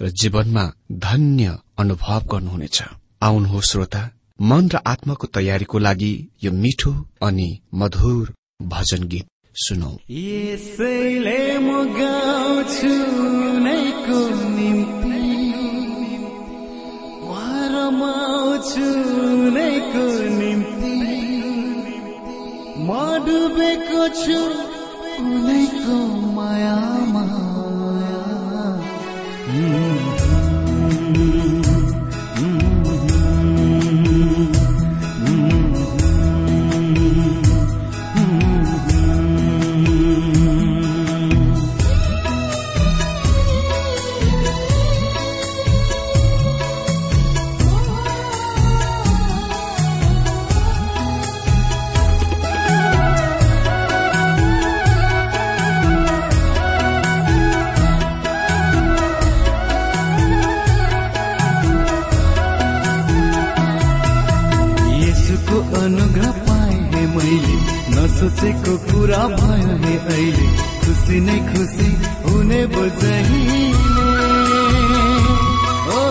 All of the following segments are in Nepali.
र जीवनमा धन्य अनुभव गर्नुहुनेछ। आउनुहोस् श्रोता। मन र आत्माको तयारीको लागि यो मिठो अनि मधुर भजन गीत सुनौ। यसैले म गाउँछु नैको निम्ति खुसी नै हुने बुझहिले ओ,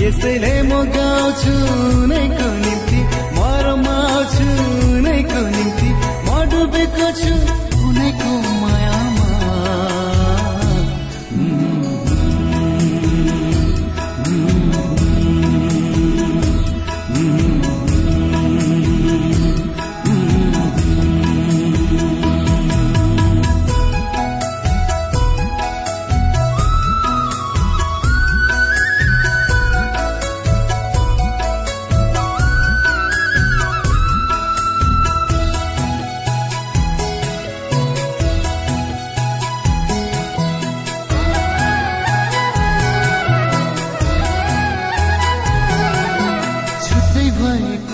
यसैले म गाउँछु नैको निम्ति म रमाउँछु नैको निम्ति म डुबेको छु।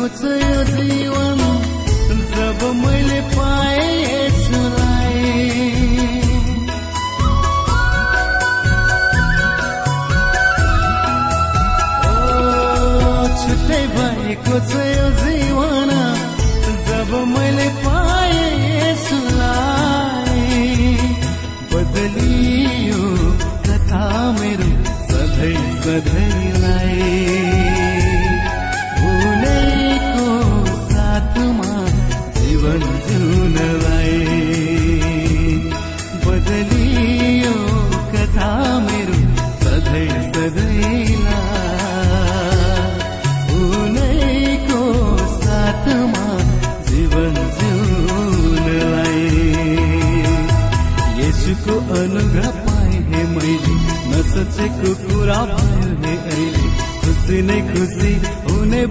यो जीवन जब मैले पाएँ छुट्टै भएको छ यो जीवन जब मैले पाएँ यसलाई बदलियो कथा मेरो सधैँ सधैँलाई नसोचेको कुरा भयो हे खुसी नै खुसी हुने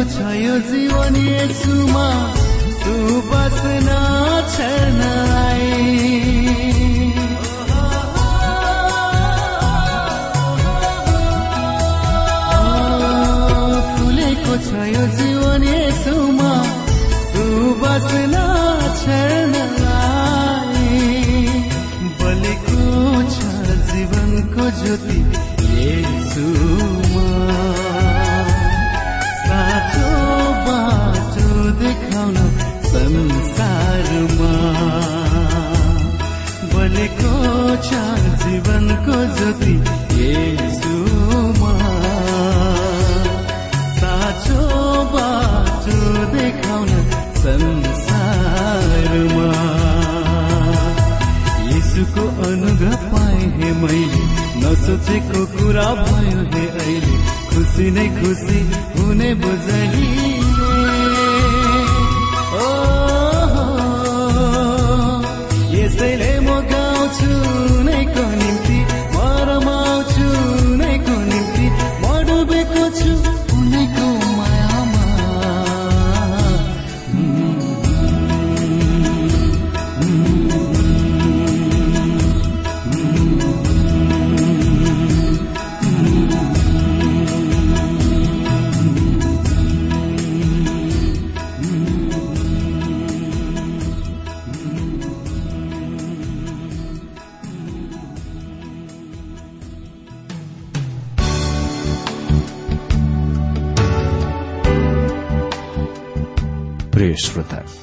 रहेको छ यो जीवन यसुमा तु बस्न छर्न फुलेको छ यो जीवन यसुमा तु बस्न छर्न बलेको छ जीवनको ज्योति यसु आशा जीवनको ज्योति साँचो बाटो देखाउन संसारमा। यसुको अनुग्रह पाएँ हे मैले। नसोचेको कुरा भयो हे अहिले। खुसी नै खुसी हुने बुझली यसैले नै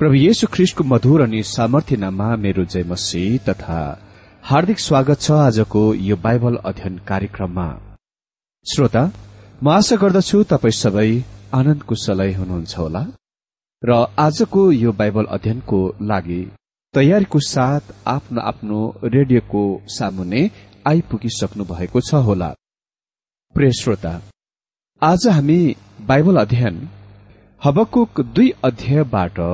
प्रभु येशु ख्रिस्टको मधुर अनि सामर्थ्य नाममा मेरो जय मसी तथा हार्दिक स्वागत छ आजको यो बाइबल अध्ययन कार्यक्रममा। श्रोता म आशा गर्दछु तपाई सबै आनन्द कुशलै हुनुहुन्छ होला। र आजको यो बाइबल अध्ययनको लागि तयारीको साथ आफ्नो आफ्नो रेडियोको सामुने आइपुगिसक्नु भएको छ होला। प्रिय श्रोता आज हामी बाइबल अध्ययन हबकुक दुई अध्यायबाट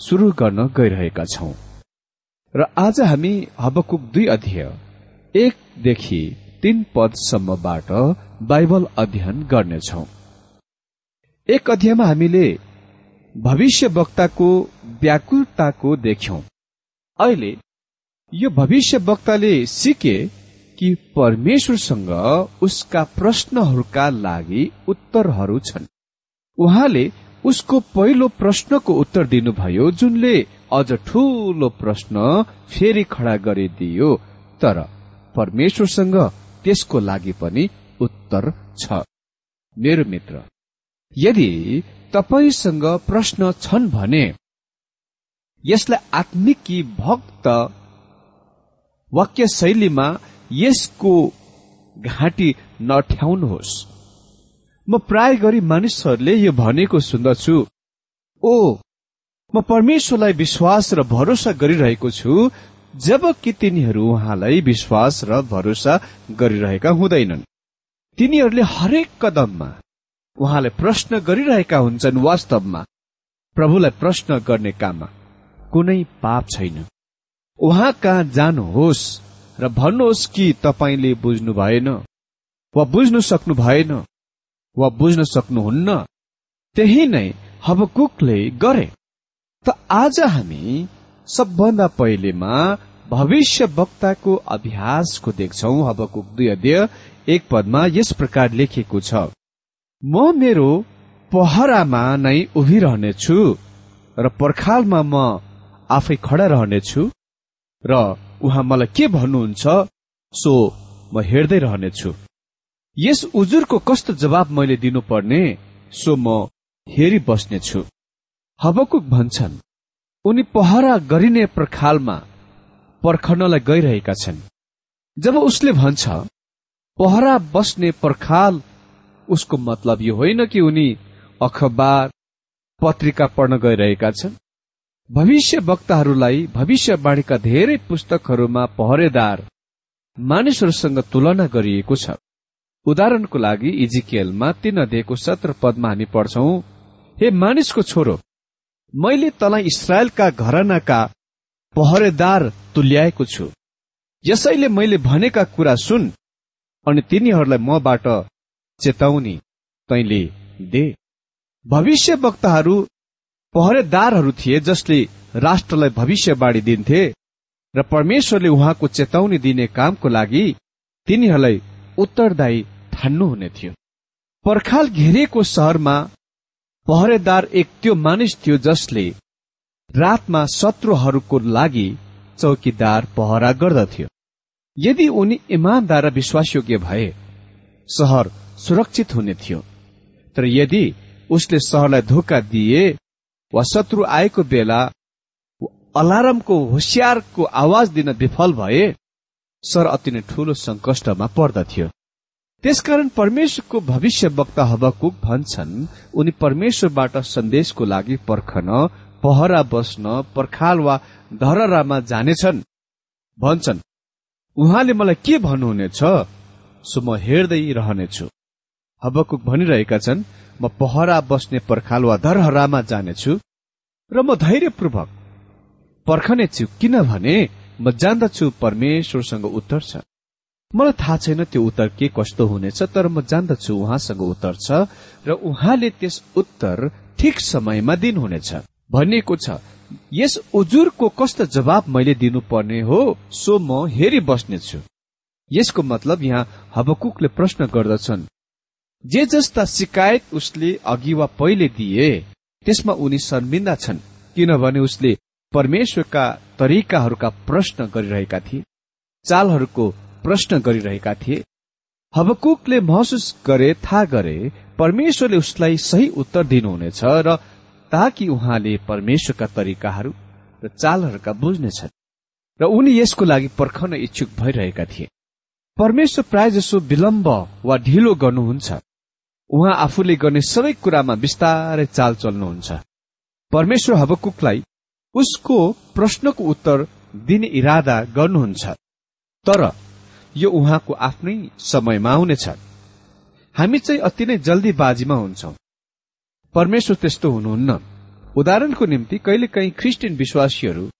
शुरू गर्न गइरहेका छौं। र आज हामी हबकुक दुई अध्याय एकदेखि तीन पदसम्मबाट बाइबल अध्ययन गर्नेछौ। एक अध्यायमा हामीले भविष्य वक्ताको व्याकुलताको देख्यौं। अहिले यो भविष्य वक्ताले सिके कि परमेश्वरसँग उसका प्रश्नहरूका लागि उत्तरहरू छन्। उहाँले उसको पहिलो प्रश्नको उत्तर दिनुभयो जुनले अझ ठूलो प्रश्न फेरि खड़ा गरिदियो। तर परमेश्वरसँग त्यसको लागि पनि उत्तर छ। मेरो मित्र यदि तपाईँसँग प्रश्न छन् भने यसलाई आत्मिकी भक्त वाक्य शैलीमा यसको घाँटी नठ्याउनुहोस्। म प्राय गरी मानिसहरूले यो भनेको सुन्दछु। ओ म परमेश्वरलाई विश्वास र भरोसा गरिरहेको छु जबकि तिनीहरू उहाँलाई विश्वास र भरोसा गरिरहेका हुँदैनन्। तिनीहरूले हरेक कदममा उहाँलाई प्रश्न गरिरहेका हुन्छन् वास्तवमा। प्रभुलाई प्रश्न गर्ने काममा कुनै पाप छैन। उहाँ कहाँ जानुहोस् र भन्नुहोस् कि तपाईँले बुझ्नु भएन वा बुझ्नु सक्नु भएन। वा बुझ्न सक्नुहुन्न? त्यही नै हबकुकले गरे। त आज हामी सबभन्दा पहिलेमा भविष्य वक्ताको अभ्यासको देख्छौ हबकुक दुई अध्यय एक पदमा यस प्रकार लेखिएको छ। म मेरो पहरामा नै उभिरहनेछु र पर्खालमा म आफै खडा रहनेछु र उहाँ मलाई के भन्नुहुन्छ सो म हेर्दै रहनेछु। यस उजुरको कस्तो जवाब मैले दिनुपर्ने सो म हेरी बस्नेछु। हबकुक भन्छन् उनी पहरा गरिने पर्खालमा पर्खनलाई गइरहेका छन्। जब उसले भन्छ पहरा बस्ने पर्खाल उसको मतलब यो होइन कि उनी अखबार पत्रिका पढ्न गइरहेका छन्। भविष्य वक्ताहरूलाई भविष्यवाणीका धेरै पुस्तकहरूमा पहरेदार मानिसहरूसँग तुलना गरिएको छ। उदाहरणको लागि इजिकेलमा तीन अध्ययको सत्र पदमा हामी पढ्छौ हे मानिसको छोरो मैले तलाई इसरायलका घरनाका पहरेदार तुल्याएको छु। यसैले मैले भनेका कुरा सुन अनि तिनीहरूलाई मबाट चेताउनी तैले दे। भविष्य वक्ताहरू पहरेदारहरू थिए जसले राष्ट्रलाई भविष्यवाणी दिन्थे र परमेश्वरले उहाँको चेताउनी दिने कामको लागि तिनीहरूलाई उत्तरदायी ठान्नुहुने थियो। पर्खाल घेरिएको सहरमा पहरेदार एक त्यो मानिस थियो जसले रातमा शत्रुहरूको लागि चौकीदार पहरा गर्दथ्यो। यदि उनी इमान्दार र विश्वासयोग्य भए सहर सुरक्षित हुने थियो। तर यदि उसले सहरलाई धोका दिए वा शत्रु आएको बेला अलार्मको होसियारको आवाज दिन विफल भए सर अति नै ठूलो संकष्टमा पर्दथ्यो। त्यसकारण परमेश्वरको भविष्य वक्ता हबकुक भन्छन् उनी परमेश्वरबाट सन्देशको लागि पर्खन पहरा बस्न पर्खाल वा धररामा जानेछन्। भन्छन् उहाँले मलाई के भन्नुहुनेछ? सो म हेर्दै रहनेछु। हबकुक भनिरहेका छन् म पहरा बस्ने पर्खाल वा धरहरामा जानेछु र म धैर्यपूर्वक पर्खनेछु। किनभने म जान्दछु परमेश्वरसँग उत्तर छ। मलाई थाहा छैन त्यो उत्तर के कस्तो हुनेछ तर म जान्दछु उहाँसँग उत्तर छ र उहाँले त्यस उत्तर ठिक समयमा दिनुहुनेछ। भनिएको छ यस उजुरको कस्तो जवाब मैले दिनुपर्ने हो सो म हेरी बस्नेछु। यसको मतलब यहाँ हबकुकले प्रश्न गर्दछन् जे जस्ता शिकायत उसले अघि वा पहिले दिए त्यसमा उनी शर्मिन्दा छन् किनभने उसले परमेश्वरका तरिकाहरूका प्रश्न गरिरहेका थिए चालहरूको प्रश्न गरिरहेका थिए। हबकुकले महसुस गरे थाहा गरे परमेश्वरले उसलाई सही उत्तर दिनुहुनेछ र ताकि उहाँले परमेश्वरका तरिकाहरू र चालहरूका बुझ्नेछन् र उनी यसको लागि पर्खन इच्छुक भइरहेका थिए। परमेश्वर प्राय जसो विलम्ब वा ढिलो गर्नुहुन्छ। उहाँ आफूले गर्ने सबै कुरामा विस्तारै चाल चल्नुहुन्छ। परमेश्वर हबकुकलाई उसको प्रश्नको उत्तर दिने इरादा गर्नुहुन्छ। तर यो उहाँको आफ्नै समयमा आउनेछ हामी चाहिँ अति नै जल्दीबाजीमा हुन्छौं। परमेश्वर त्यस्तो हुनुहुन्न। उदाहरणको निम्ति कहिलेकाहीँ क्रिस्चियन विश्वासीहरू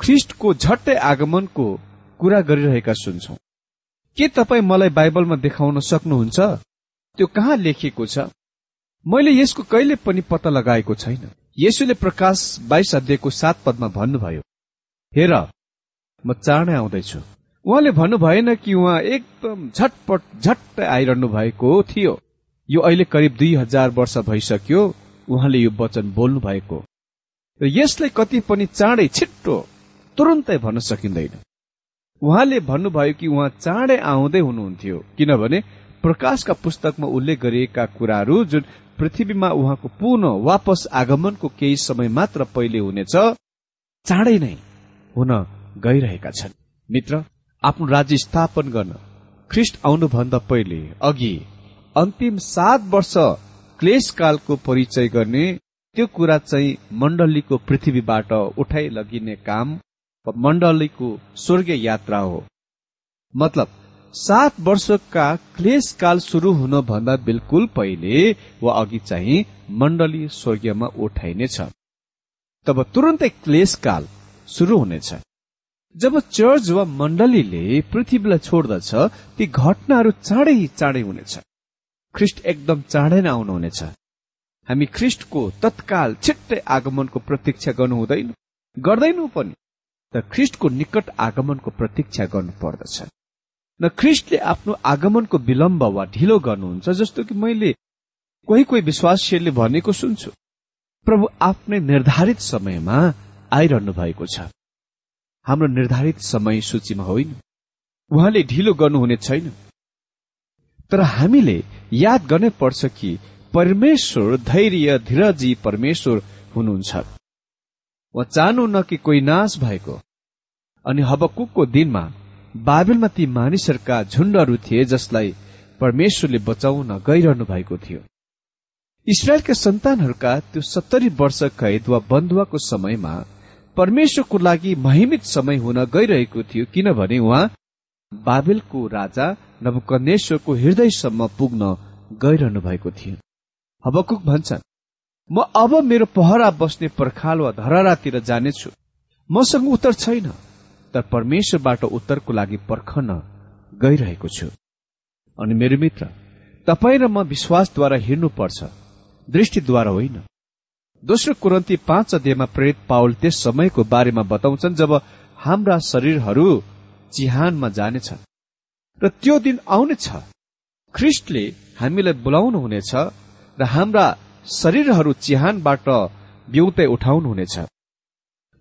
ख्रिस्टको झट्टै आगमनको कुरा गरिरहेका सुन्छौ। के तपाईँ मलाई बाइबलमा देखाउन सक्नुहुन्छ? त्यो कहाँ लेखिएको छ? मैले यसको कहिले पनि पत्ता लगाएको छैन। यसुले प्रकाश बाइस अध्यायको सात पदमा भन्नुभयो हेर म चाँडै आउँदैछु। उहाँले भन्नु भएन कि उहाँ एकदम झटपट झट्टै आइरहनु भएको थियो। यो अहिले करिब दुई हजार वर्ष भइसक्यो उहाँले यो वचन बोल्नु भएको। र यसलाई कति पनि चाँडै छिट्टो तुरन्तै भन्न सकिँदैन। उहाँले भन्नुभयो कि उहाँ चाँडै आउँदै हुनुहुन्थ्यो किनभने प्रकाशका पुस्तकमा उल्लेख गरिएका कुराहरू जुन पृथ्वीमा उहाँको पुनः वापस आगमनको केही समय मात्र पहिले हुनेछ चाँडै नै हुन गइरहेका छन्। मित्र आफ्नो राज्य स्थापन गर्न ख्रिस्ट आउनुभन्दा पहिले अघि अन्तिम सात वर्ष क्लेशकालको परिचय गर्ने त्यो कुरा चाहिँ मण्डलीको पृथ्वीबाट उठाइ लगिने काम मण्डलीको स्वर्गीय यात्रा हो। मतलब सात वर्षका क्लेशकाल शुरू हुनभन्दा बिल्कुल पहिले वा अघि चाहिँ मण्डली स्वर्गीयमा उठाइनेछ। तब तुरन्तै क्लेशकाल शुरू हुनेछ। जब चर्च वा मण्डलीले पृथ्वीलाई छोड्दछ ती घटनाहरू चाँडै चाँडै हुनेछ। ख्रिस्ट एकदम चाँडै नै आउनुहुनेछ हामी ख्रिस्टको तत्काल छिट्टै आगमनको प्रतीक्षा गर्नु हुँदैन गर्दैनौ पनि त ख्रिस्टको निकट आगमनको प्रतीक्षा गर्नु पर्दछ न ख्रिस्टले आफ्नो आगमनको विलम्ब वा ढिलो गर्नुहुन्छ जस्तो कि मैले कोही कोही विश्वासीहरूले भनेको सुन्छु। प्रभु आफ्नै निर्धारित समयमा आइरहनु भएको छ। हाम्रो निर्धारित समय सूचीमा होइन। उहाँले ढिलो गर्नुहुने छैन। तर हामीले याद गर्नै पर्छ कि परमेश्वर धैर्य धीरजी परमेश्वर हुनुहुन्छ। चाहनु न कि कोही नाश भएको। अनि हबकुकको दिनमा बाबेलमा ती मानिसहरूका झुण्डहरू थिए जसलाई परमेश्वरले बचाउन गइरहनु भएको थियो। इसरायलका सन्तानहरूका त्यो सत्तरी वर्ष कैद वा बन्धुवाको समयमा परमेश्वरको लागि महिमित समय हुन गइरहेको थियो किनभने उहाँ बाबेलको राजा नवकनेश्वरको हृदयसम्म पुग्न गइरहनु भएको थियो। हबकुक भन्छन् म अब मेरो पहरा बस्ने पर्खाल वा धरारातिर जानेछु। मसँग उत्तर छैन। तर परमेश्वरबाट उत्तरको लागि पर्खन गइरहेको छु। अनि मेरो मित्र तपाईँ र म विश्वासद्वारा हिँड्नुपर्छ दृष्टिद्वारा होइन। दोस्रो कुरन्ती पाँच अध्यायमा प्रेरित पावल त्यस समयको बारेमा बताउँछन् जब हाम्रा शरीरहरू चिहानमा जानेछन् र त्यो दिन आउनेछ। ख्रिस्टले हामीलाई बोलाउनुहुनेछ र हाम्रा शरीरहरू चिहानबाट बिउतै उठाउनुहुनेछ।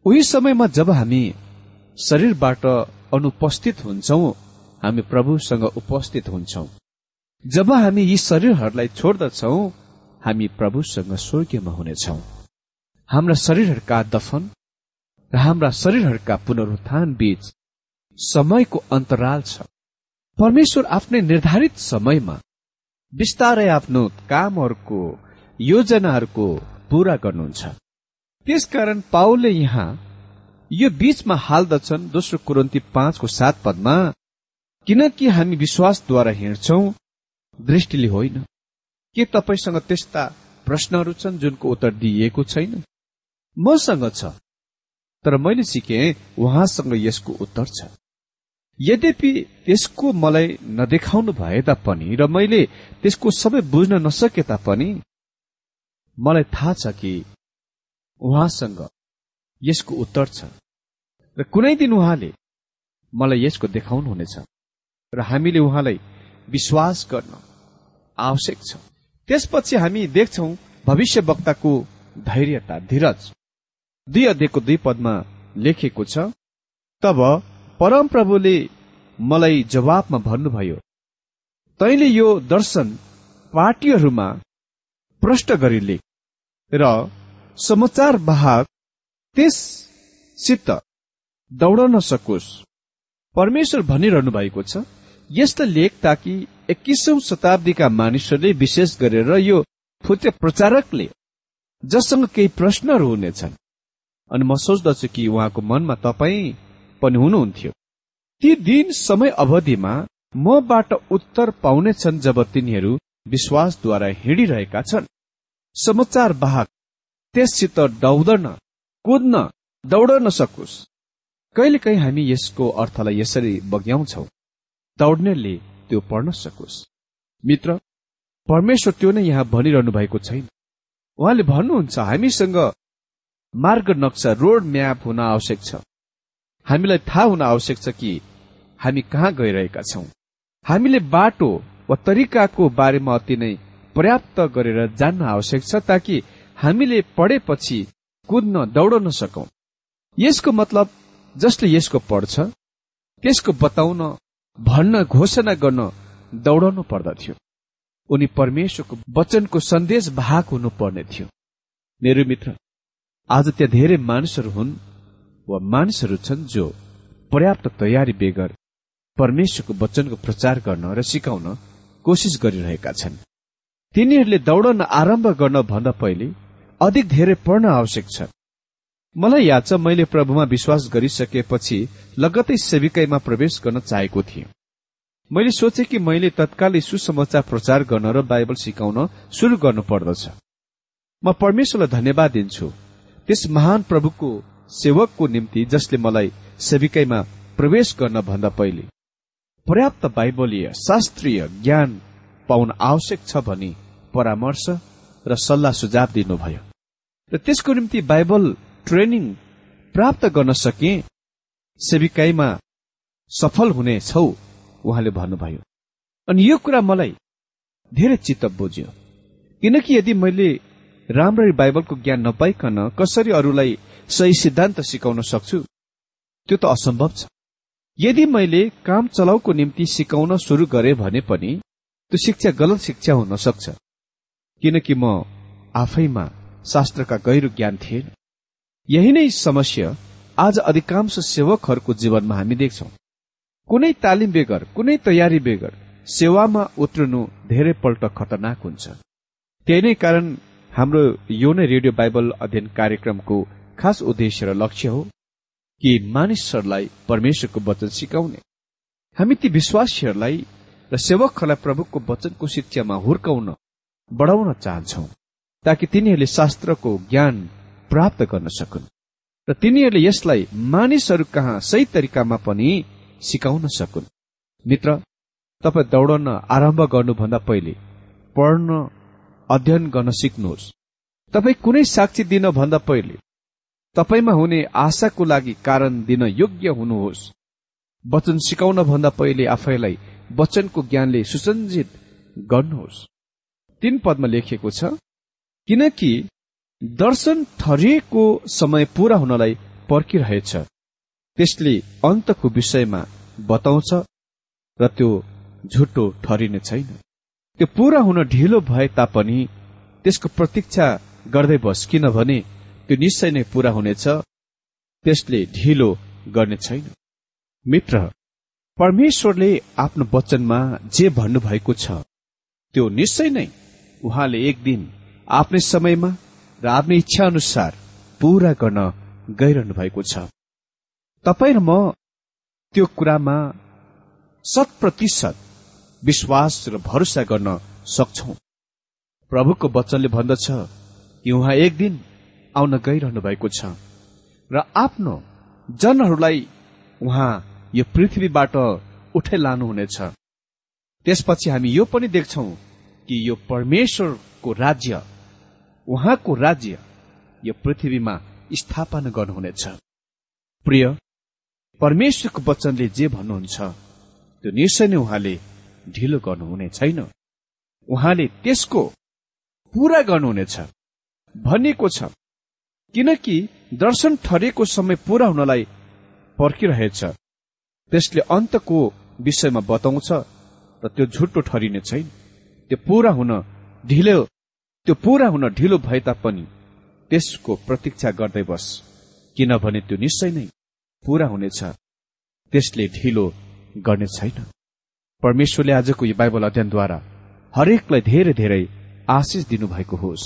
उही समयमा जब हामी शरीरबाट अनुपस्थित हुन्छौं हामी प्रभुसँग उपस्थित हुन्छौं। जब हामी यी शरीरहरूलाई छोड्दछौ हामी प्रभुसँग स्वर्गीयमा हुनेछौ। हाम्रा शरीरहरूका दफन र हाम्रा शरीरहरूका पुनरुत्थान बीच समयको अन्तराल छ। परमेश्वर आफ्नै निर्धारित समयमा बिस्तारै आफ्नो कामहरूको योजनाहरूको पूरा गर्नुहुन्छ। त्यसकारण पाओले यहाँ यो बीचमा हाल्दछन् दोस्रो कुरन्ती पाँचको सात पदमा किनकि हामी विश्वासद्वारा हिँड्छौ दृष्टिले होइन। के तपाईँसँग त्यस्ता प्रश्नहरू छन् जुनको उत्तर दिइएको छैन? मसँग छ तर मैले सिके उहाँसँग यसको उत्तर छ। यद्यपि त्यसको मलाई नदेखाउनु भए तापनि र मैले त्यसको सबै बुझ्न नसके तापनि मलाई थाहा छ कि उहाँसँग यसको उत्तर छ। र कुनै दिन उहाँले मलाई यसको देखाउनुहुनेछ र हामीले उहाँलाई विश्वास गर्न आवश्यक छ। त्यसपछि हामी देख्छौ भविष्य वक्ताको धैर्यता धीरज। दुई अध्ययको दुई पदमा लेखेको छ तब परमप्रभुले मलाई जवाबमा भन्नुभयो तैले यो दर्शन पार्टीहरूमा प्रष्ट गरी र समाचार वाहक त्यससित दौडन सकोस् परमेश्वर भनिरहनु भएको छ यस्ता लेख ताकि एक्किसौं शताब्दीका मानिसहरूले विशेष गरेर यो फुटे प्रचारकले जससँग केही प्रश्नहरू हुनेछन्। अनि म सोच्दछु कि उहाँको मनमा तपाईँ पनि हुनुहुन्थ्यो। ती दिन समय अवधिमा मबाट उत्तर पाउनेछन् जब तिनीहरू विश्वासद्वारा हिँडिरहेका छन्। समाचार वाहक त्यससित दौडन कुद्न दौडन सकोस् कहिलेकाहीँ हामी यसको अर्थलाई यसरी बग्याउँछौ। दौड्नेले त्यो पढ्न सकोस्। मित्र परमेश्वर त्यो नै यहाँ भनिरहनु भएको छैन। उहाँले भन्नुहुन्छ हामीसँग मार्ग नक्सा रोड म्याप हुन आवश्यक छ। हामीलाई थाहा हुन आवश्यक छ कि हामी कहाँ गइरहेका छौं। हामीले बाटो वा तरिकाको बारेमा अति नै पर्याप्त गरेर जान्न आवश्यक छ ताकि हामीले पढेपछि कुद्न दौडन सकौं। यसको मतलब जसले यसको पढ्छ त्यसको बताउन भन्न घोषणा गर्न दौडनु पर्दथ्यो। उनी परमेश्वरको वचनको सन्देश भाग हुनुपर्ने थियो। मेरो मित्र आज त्यहाँ धेरै मानिसहरू हुन् वा मानिसहरू छन् जो पर्याप्त तयारी बेगर परमेश्वरको वचनको प्रचार गर्न र सिकाउन कोसिस गरिरहेका छन्। तिनीहरूले दौडन आरम्भ गर्न भन्दा पहिले अधिक धेरै पढ्न आवश्यक छ। मलाई याद छ मैले प्रभुमा विश्वास गरिसकेपछि लगतै सेविकाईमा प्रवेश गर्न चाहेको थिएँ। मैले सोचे कि मैले तत्कालै सुसमाचार प्रचार गर्न र बाइबल सिकाउन शुरू गर्नु पर्दछ। म परमेश्वरलाई धन्यवाद दिन्छु। त्यस महान प्रभुको सेवकको निम्ति जसले मलाई सेविकाईमा प्रवेश गर्न भन्दा पहिले पर्याप्त बाइबलीय शास्त्रीय ज्ञान पाउन आवश्यक छ भनी परामर्श र सल्लाह सुझाव दिनुभयो। र त्यसको निम्ति बाइबल ट्रेनिङ प्राप्त गर्न सके सेविकाईमा सफल हुने छौ उहाँले भन्नुभयो। अनि यो कुरा मलाई धेरै चित्त बुझ्यो किनकि यदि मैले राम्ररी बाइबलको ज्ञान नपाइकन कसरी अरूलाई सही सिद्धान्त सिकाउन सक्छु त्यो त असम्भव छ। यदि मैले काम चलाउको निम्ति सिकाउन शुरू गरे भने पनि त्यो शिक्षा गलत शिक्षा हुन सक्छ। किनकि म आफैमा शास्त्रका गहिरो ज्ञान थिएन। यही नै समस्या आज अधिकांश सेवकहरूको जीवनमा हामी देख्छौ। कुनै तालिम बेगर कुनै तयारी बेगर सेवामा उत्रनु धेरैपल्ट खतरनाक हुन्छ। त्यही नै कारण हाम्रो यो नै रेडियो बाइबल अध्ययन कार्यक्रमको खास उद्देश्य र लक्ष्य हो कि मानिसहरूलाई परमेश्वरको वचन सिकाउने। हामी ती विश्वासीहरूलाई र सेवकहरूलाई प्रभुको वचनको शिक्षामा हुर्काउन बढाउन चाहन्छौ ताकि तिनीहरूले शास्त्रको ज्ञान प्राप्त गर्न सकुन्। र तिनीहरूले यसलाई मानिसहरू कहाँ सही तरिकामा पनि सिकाउन सकुन्। मित्र तपाईँ दौडन आरम्भ गर्नुभन्दा पहिले पढ्न अध्ययन गर्न सिक्नुहोस्। तपाईँ कुनै साक्षी दिन भन्दा पहिले तपाईँमा हुने आशाको लागि कारण दिन योग्य हुनुहोस्। वचन सिकाउन भन्दा पहिले आफैलाई वचनको ज्ञानले सुसञ्जित गर्नुहोस्। तीन पदमा लेखिएको छ किनकि दर्शन ठरिएको समय पूरा हुनलाई पर्खिरहेछ। त्यसले अन्तको विषयमा बताउँछ र त्यो झुटो ठरिने छैन। त्यो पूरा हुन ढिलो भए तापनि त्यसको प्रतीक्षा गर्दै बस किनभने त्यो निश्चय नै पूरा हुनेछ त्यसले ढिलो गर्ने छैन। मित्र परमेश्वरले आफ्नो वचनमा जे भन्नुभएको छ त्यो निश्चय नै उहाँले एक दिन आफ्नै समयमा र आफ्नै इच्छा अनुसार पूरा गर्न गइरहनु भएको छ। तपाईँ र म त्यो कुरामा शत प्रतिशत विश्वास र भरोसा गर्न सक्छौ। प्रभुको वचनले भन्दछ कि उहाँ एक दिन आउन गइरहनु भएको छ। र आफ्नो जनहरूलाई उहाँ यो पृथ्वीबाट उठै लानुहुनेछ। त्यसपछि हामी यो पनि देख्छौ कि यो परमेश्वरको राज्य उहाँको राज्य यो पृथ्वीमा स्थापना गर्नुहुनेछ। प्रिय परमेश्वरको वचनले जे भन्नुहुन्छ त्यो निश्चय नै उहाँले ढिलो गर्नुहुने छैन। उहाँले त्यसको पूरा गर्नुहुनेछ भनिएको छ। किनकि दर्शन ठरेको समय पूरा हुनलाई पर्खिरहेछ। त्यसले अन्तको विषयमा बताउँछ र त्यो झुटो ठरिने छैन। त्यो पूरा हुन ढिलो त्यो पूरा हुन ढिलो भए तापनि त्यसको प्रतीक्षा गर्दै बस किनभने त्यो निश्चय नै पूरा हुनेछ। त्यसले ढिलो गर्ने छैन। परमेश्वरले आजको यो बाइबल अध्ययनद्वारा हरेकलाई धेरै धेरै आशिष दिनुभएको होस्।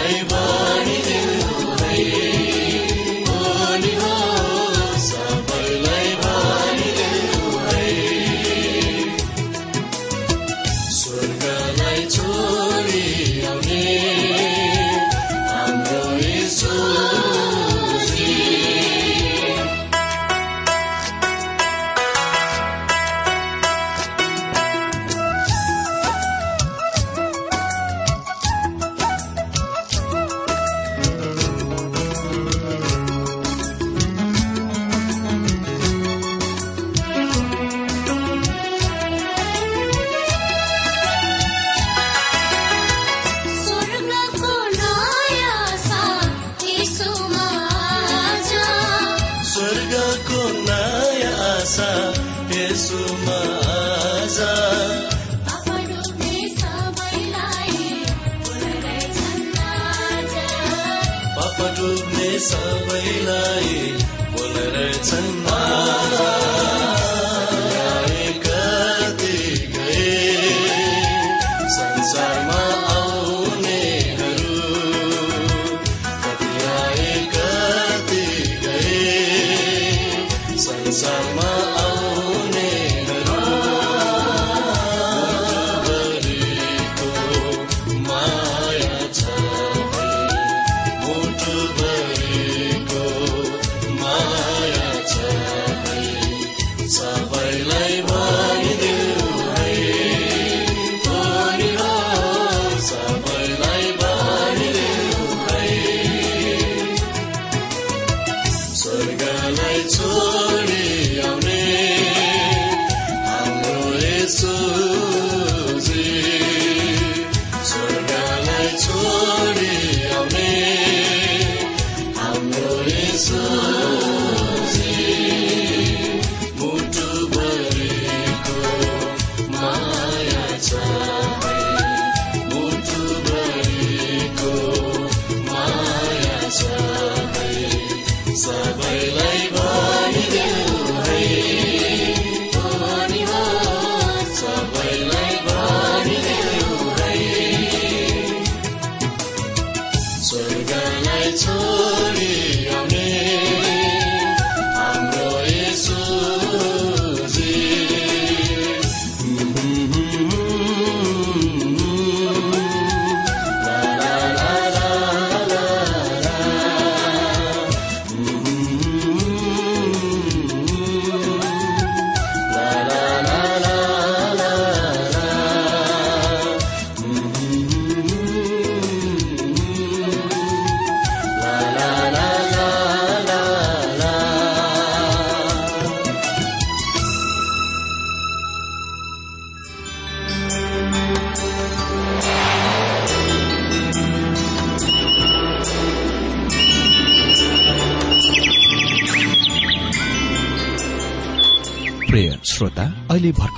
Amen. पाप डुब्ने सबैलाई बोल्रहेछन् कति